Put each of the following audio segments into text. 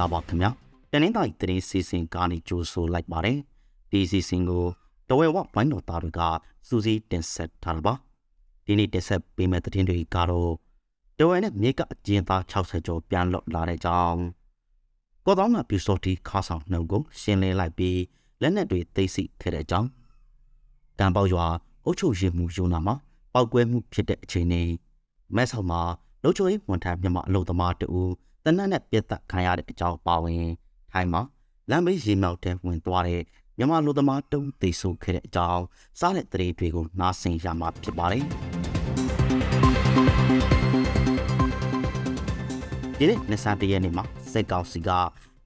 လာပါခင်ဗျာတနင်္သာရီတရင်စီစဉ်ကနေကြိုးဆိုလိုက်ပါတယ်ဒီစီစဉ်ကိုတဝဲဝဘိုင်းတော်သားတွေကစူးစီးတင်ဆက်ထားတာပါဒီနေ့တင်ဆက်ပေးမယ့်သတင်းတွေကတော့တဝဲနဲ့မြေကအကျဉ်းသား60ကျော်ပြန်လွတ်လာတဲ့ကြောင်းကောတောင်းကပြူစောတီခါဆောင်နှုတ်ကိုရှင်းလင်းလိုက်ပြီးလက်နက်တွေသိသိခဲ့တဲ့ကြောင်းကံပေါရွာအုတ်ချုပ်ရင်မှုယူနာမှာပောက်ကွဲမှုဖြစ်တဲ့အချိန်นี้မဲဆောက်မှာလုံချိုရေးဝန်ထမ်းမြန်မာအလုပ်သမားတူ တနက်နဲ့ပြတ်သက်ခံရတဲ့အကြောင်းပါဝင်ထိုင်းမှာလမ်းဘေးရေမြောက်တဲ့ဝင်သွားတဲ့မြန်မာလူသမားတုံးသိဆိုခဲ့တဲ့အကြောင်းစားတဲ့တရေတွေကိုနားဆင်ရမှာဖြစ်ပါတယ်ဒီနေ့နှစ်ဆန်တရက်နေ့မှာစက်ကောင်စီက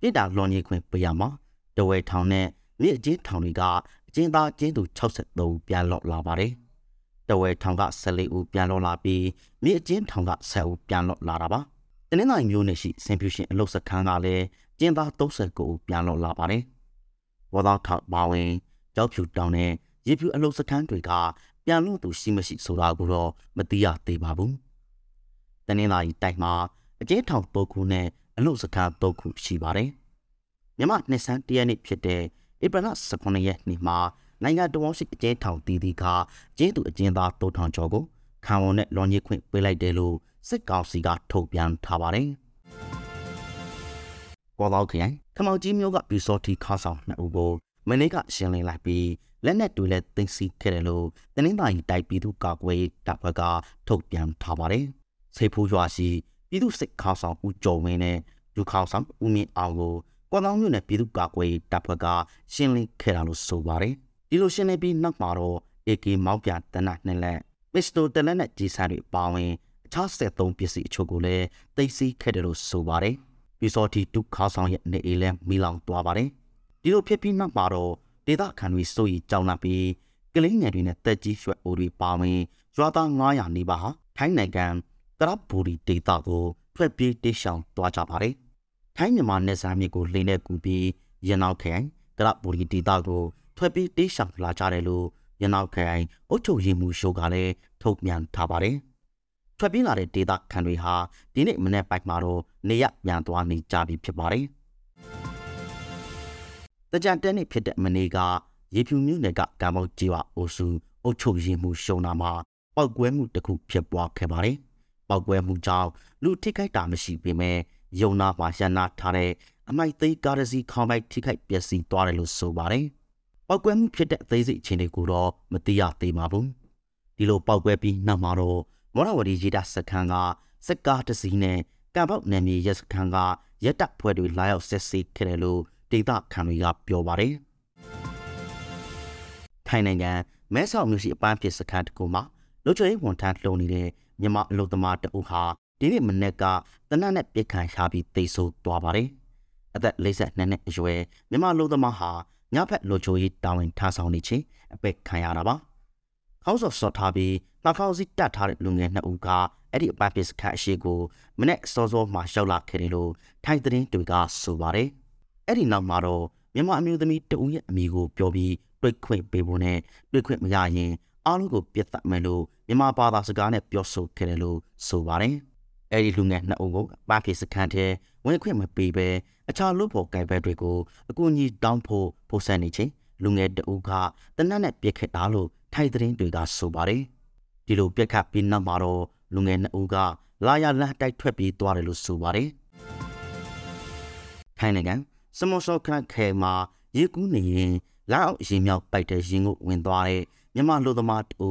ပြည်တာလွန်ရီခွင်ပေးရမှာတဝဲထောင်နဲ့မြစ်အချင်းထောင်တွေကအချင်းသားချင်းသူ63ပြန်လော့လာပါတယ်တဝဲထောင်က14ဦးပြန်လော့လာပြီးမြစ်အချင်းထောင်က10ဦးပြန်လော့လာတာပါ တနင်္လာရီမျိုးနယ်ရှိစင်ဖြူရှင်အလုတ်စခန်းကလည်းကျင်းသား39ဦးပြန်လော့လာပါတယ်ဝါသားထောက်ပါဝင်ကြောက်ဖြူတောင်နဲ့ရေဖြူအလုတ်စခန်းတွေကပြန်လို့သူရှိမရှိဆိုတာကိုတော့မသိရသေးပါဘူးတနင်္လာရီတိုက်မှာအကျဉ်းထောင်ပုတ်ခုနဲ့အလုတ်စခန်းပုတ်ခုရှိပါတယ်မြမနှစ်ဆန်းတရက်နေ့ဖြစ်တဲ့ဧပြီလ18ရက်နေ့မှာနိုင်ငံတော်ရှိအကျဉ်းထောင်တည်တည်ကကျင်းသူအကျဉ်းသားတိုးထောင်ကျော်ကိုခံဝန်နဲ့လွန်ကြီးခွင့်ပေးလိုက်တယ်လို့ စစ်ကောင်စီကထုတ်ပြန်ထားပါတယ်။ကောတော့ခရိုင်ခမောင်ကြီးမျိုးကပြူစောတီခါဆောင်နှစ်ဦးကိုမနေ့ကရှင်းလင်းလိုက်ပြီးလက်နက်တွေလည်းတင်စီခဲ့တယ်လို့တနင်္သာရီတိုက်ပြည်သူ့ကာကွယ်တပ်ဖွဲ့ကထုတ်ပြန်ထားပါတယ်။ဆေးဖူးရွာရှိပြည်သူ့စစ်ခါဆောင်ဦးကျော်ဝင်းနဲ့လူခါဆောင်ဦးမြင့်အောင်ကိုကောတောင်မြို့နယ်ပြည်သူ့ကာကွယ်တပ်ဖွဲ့ကရှင်းလင်းခဲ့တာလို့ဆိုပါတယ်။ဒီလိုရှင်းလင်းပြီးနောက်မှာတော့ AK မောက်ပြတနတ်နှစ်လက်ပစ္စတိုတလက်နဲ့ကြီးစားတွေပါဝင် အခြား73ပစ္စည်းအချို့ကိုလည်းသိသိခဲ့တယ်လို့ဆိုပါတယ်။ပြီးစောတီဒုခါဆောင်ရဲ့နေအိမ်လဲမီလောင်သွားပါတယ်။ဒီလိုဖြစ်ပြီးနောက်မှာတော့ဒေသခံတွေစိုးရိမ်ကြောက်လန့်ပြီးကလေးငယ်တွေနဲ့တက်ကြီးရွှဲအိုတွေပါဝင်ရွာသား900နီးပါးဟာထိုင်းနိုင်ငံကရပ်ဘူရီဒေသကိုထွက်ပြေးတိရှောင်သွားကြပါတယ်။ထိုင်းမြန်မာနယ်စပ်မြေကိုလိမ့်တဲ့ကူပြီးရနောက်ခရိုင်ကရပ်ဘူရီဒေသကိုထွက်ပြေးတိရှောင်လာကြတယ်လို့ရနောက်ခရိုင်အုတ်ချုပ်ရည်မှုရှိုးကလည်းထုတ်ပြန်ထားပါတယ်။ ထွက်ပြေးလာတဲ့ဒေသခံတွေဟာဒီနေ့မနေ့ပိုက်မှာတော့နေရပြန်သွားနေကြပြီဖြစ်ပါတယ်။တကြံတဲနေ့ဖြစ်တဲ့မနေ့ကရေဖြူမြို့နယ်ကကံမောက်ကြီးဝအိုစုအုတ်ချုပ်ရင်မှုရှုံနာမှာပောက်ကွဲမှုတစ်ခုဖြစ်ပွားခဲ့ပါတယ်။ပောက်ကွဲမှုကြောင့်လူထိခိုက်တာမရှိပေမဲ့ယုံနာပါရန်နာထားတဲ့အမိုက်သိကားရစီခေါင်းပိုက်ထိခိုက်ပျက်စီးသွားတယ်လို့ဆိုပါတယ်။ပောက်ကွဲမှုဖြစ်တဲ့အသေးစိတ်အခြေအနေကိုတော့မသိရသေးပါဘူး။ဒီလိုပောက်ကွဲပြီးနောက်မှာတော့ မောရဝတီရေတပ်စခန်းကစက်ကားတစီနဲ့ကံပေါက်နယ်မြေရဲစခန်းကရဲတပ်ဖွဲ့တွေလာရောက်ဆက်စီခဲ့တယ်လို့ဒေသခံတွေကပြောပါတယ်။ထိုင်းနိုင်ငံမဲဆောက်မြို့ရှိအပန်းဖြစ်စခန်းတကူမှာလူချွေဝန်ထမ်းလှုံနေတဲ့မြန်မာအလုပ်သမားတအုပ်ဟာဒီနေ့မနေ့ကတနက်နဲ့ပြစ်ခံရှာပြီးတိတ်ဆိုးသွားပါတယ်။အသက်52နှစ်အရွယ်မြန်မာအလုပ်သမားဟာညဖက်လူချိုရေးတာဝန်ထမ်းဆောင်နေခြင်းအပက်ခံရတာပါ။ ခေါင်းစော်စော်ထားပြီးနှာခေါင်းစည်းတတ်ထားတဲ့လူငယ်နှစ်ဦးကအဲ့ဒီအပန်းပစ္စခတ်အရှိကိုမနေ့စောစောမှရောက်လာခဲ့တယ်လို့ထိုင်းသတင်းတွေကဆိုပါတယ်။အဲ့ဒီနောက်မှာတော့မြန်မာအမျိုးသမီးတဦးရဲ့အမိကိုပြောပြီးတွေ့ခွင့်ပေးဖို့နဲ့တွေ့ခွင့်မရရင်အားလုံးကိုပြတ်သက်မယ်လို့မြန်မာဘာသာစကားနဲ့ပြောဆိုခဲ့တယ်လို့ဆိုပါတယ်။အဲ့ဒီလူငယ်နှစ်ဦးကိုပန်းပစ္စခတ်ထဲဝင်ခွင့်မပေးဘဲအခြားလူဖို့ကြိုင်ဘက်တွေကိုအကူအညီတောင်းဖို့ပို့ဆက်နေချင်းလူငယ်တဦးကတနက်နဲ့ပြစ်ခတ်တာလို့ ထိုင်းသတင်းတွေကဆိုပါတယ်။ဒီလိုပြက်ခတ်ပြီးနောက်မှာတော့လူငယ်နှစ်ဦးကလာရလန့်တိုက်ထွက်ပြေးသွားတယ်လို့ဆိုပါတယ်။ထိုင်းနိုင်ငံစမောဆော့ခတ်ခဲမှာရေကူးနေရင်လက်အောက်ရေမြောက်ပိုက်တဲ့ရင်ကိုဝင်သွားတဲ့မြန်မာလူသမားတူ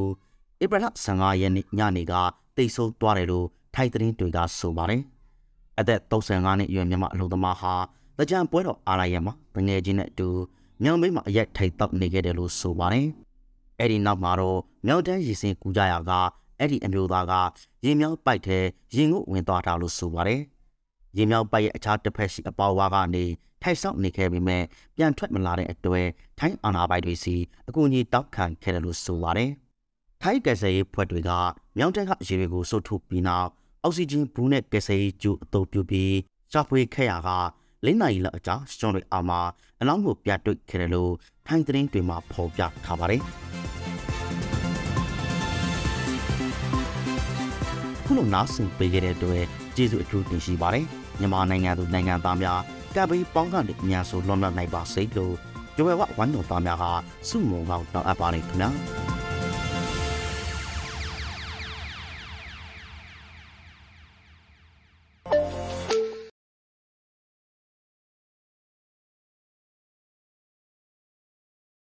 ဧပြီလ15ရက်နေ့ညနေကတိတ်ဆိုးသွားတယ်လို့ထိုင်းသတင်းတွေကဆိုပါတယ်။အသက်35နှစ်အရွယ်မြန်မာလူသမားဟာတကြံပွဲတော်အားရရမှာငွေချင်းနဲ့အတူမြောင်မိတ်မှာအရက်ထိတ်တောက်နေခဲ့တယ်လို့ဆိုပါတယ်။ အဲ့ဒီနောက်မှာတော့မြောက်တန်းရည်စင်ကူကြရာကအဲ့ဒီအမျိုးသားကရေမြောက်ပိုက်ထဲရင်ကိုဝင်သွားတာလို့ဆိုပါတယ်။ရေမြောက်ပိုက်ရဲ့အခြားတစ်ဖက်ရှိအပေါဝါကနေထိုက်ဆောက်နေခဲ့ပေမဲ့ပြန်ထွက်မလာတဲ့အတွက်ထိုင်းအာဏာပိုင်တွေစီအကူအညီတောက်ခံခဲ့တယ်လို့ဆိုပါတယ်။ထိုင်းကယ်ဆယ်ရေးဖွဲ့တွေကမြောက်တန်းကရေတွေကိုစုထုတ်ပြီးနောက်အောက်ဆီဂျင်ဘူးနဲ့ကယ်ဆယ်ရေးကျူအသုံးပြုပြီးရှာဖွေခဲ့ရာကလင်းနိုင်လောက်အကြာစတွန်တွေအာမှာအလောင်းကိုပြတ်တွေ့ခဲ့တယ်လို့ထိုင်းသတင်းတွေမှာဖော်ပြထားပါတယ်။ ခုလိုနားဆင်ပေးခဲ့တဲ့အတွက်ကျေးဇူးအထူးတင်ရှိပါတယ်မြန်မာနိုင်ငံသူနိုင်ငံသားများကပ်ပြီးပေါင်းကနေအများဆုံးလွန်မြောက်နိုင်ပါစေလို့ဂျိုဝဲဝဝမ်းတော်သားများကစုမုံလောက်တောင်းအပ်ပါနေခင်ဗျာ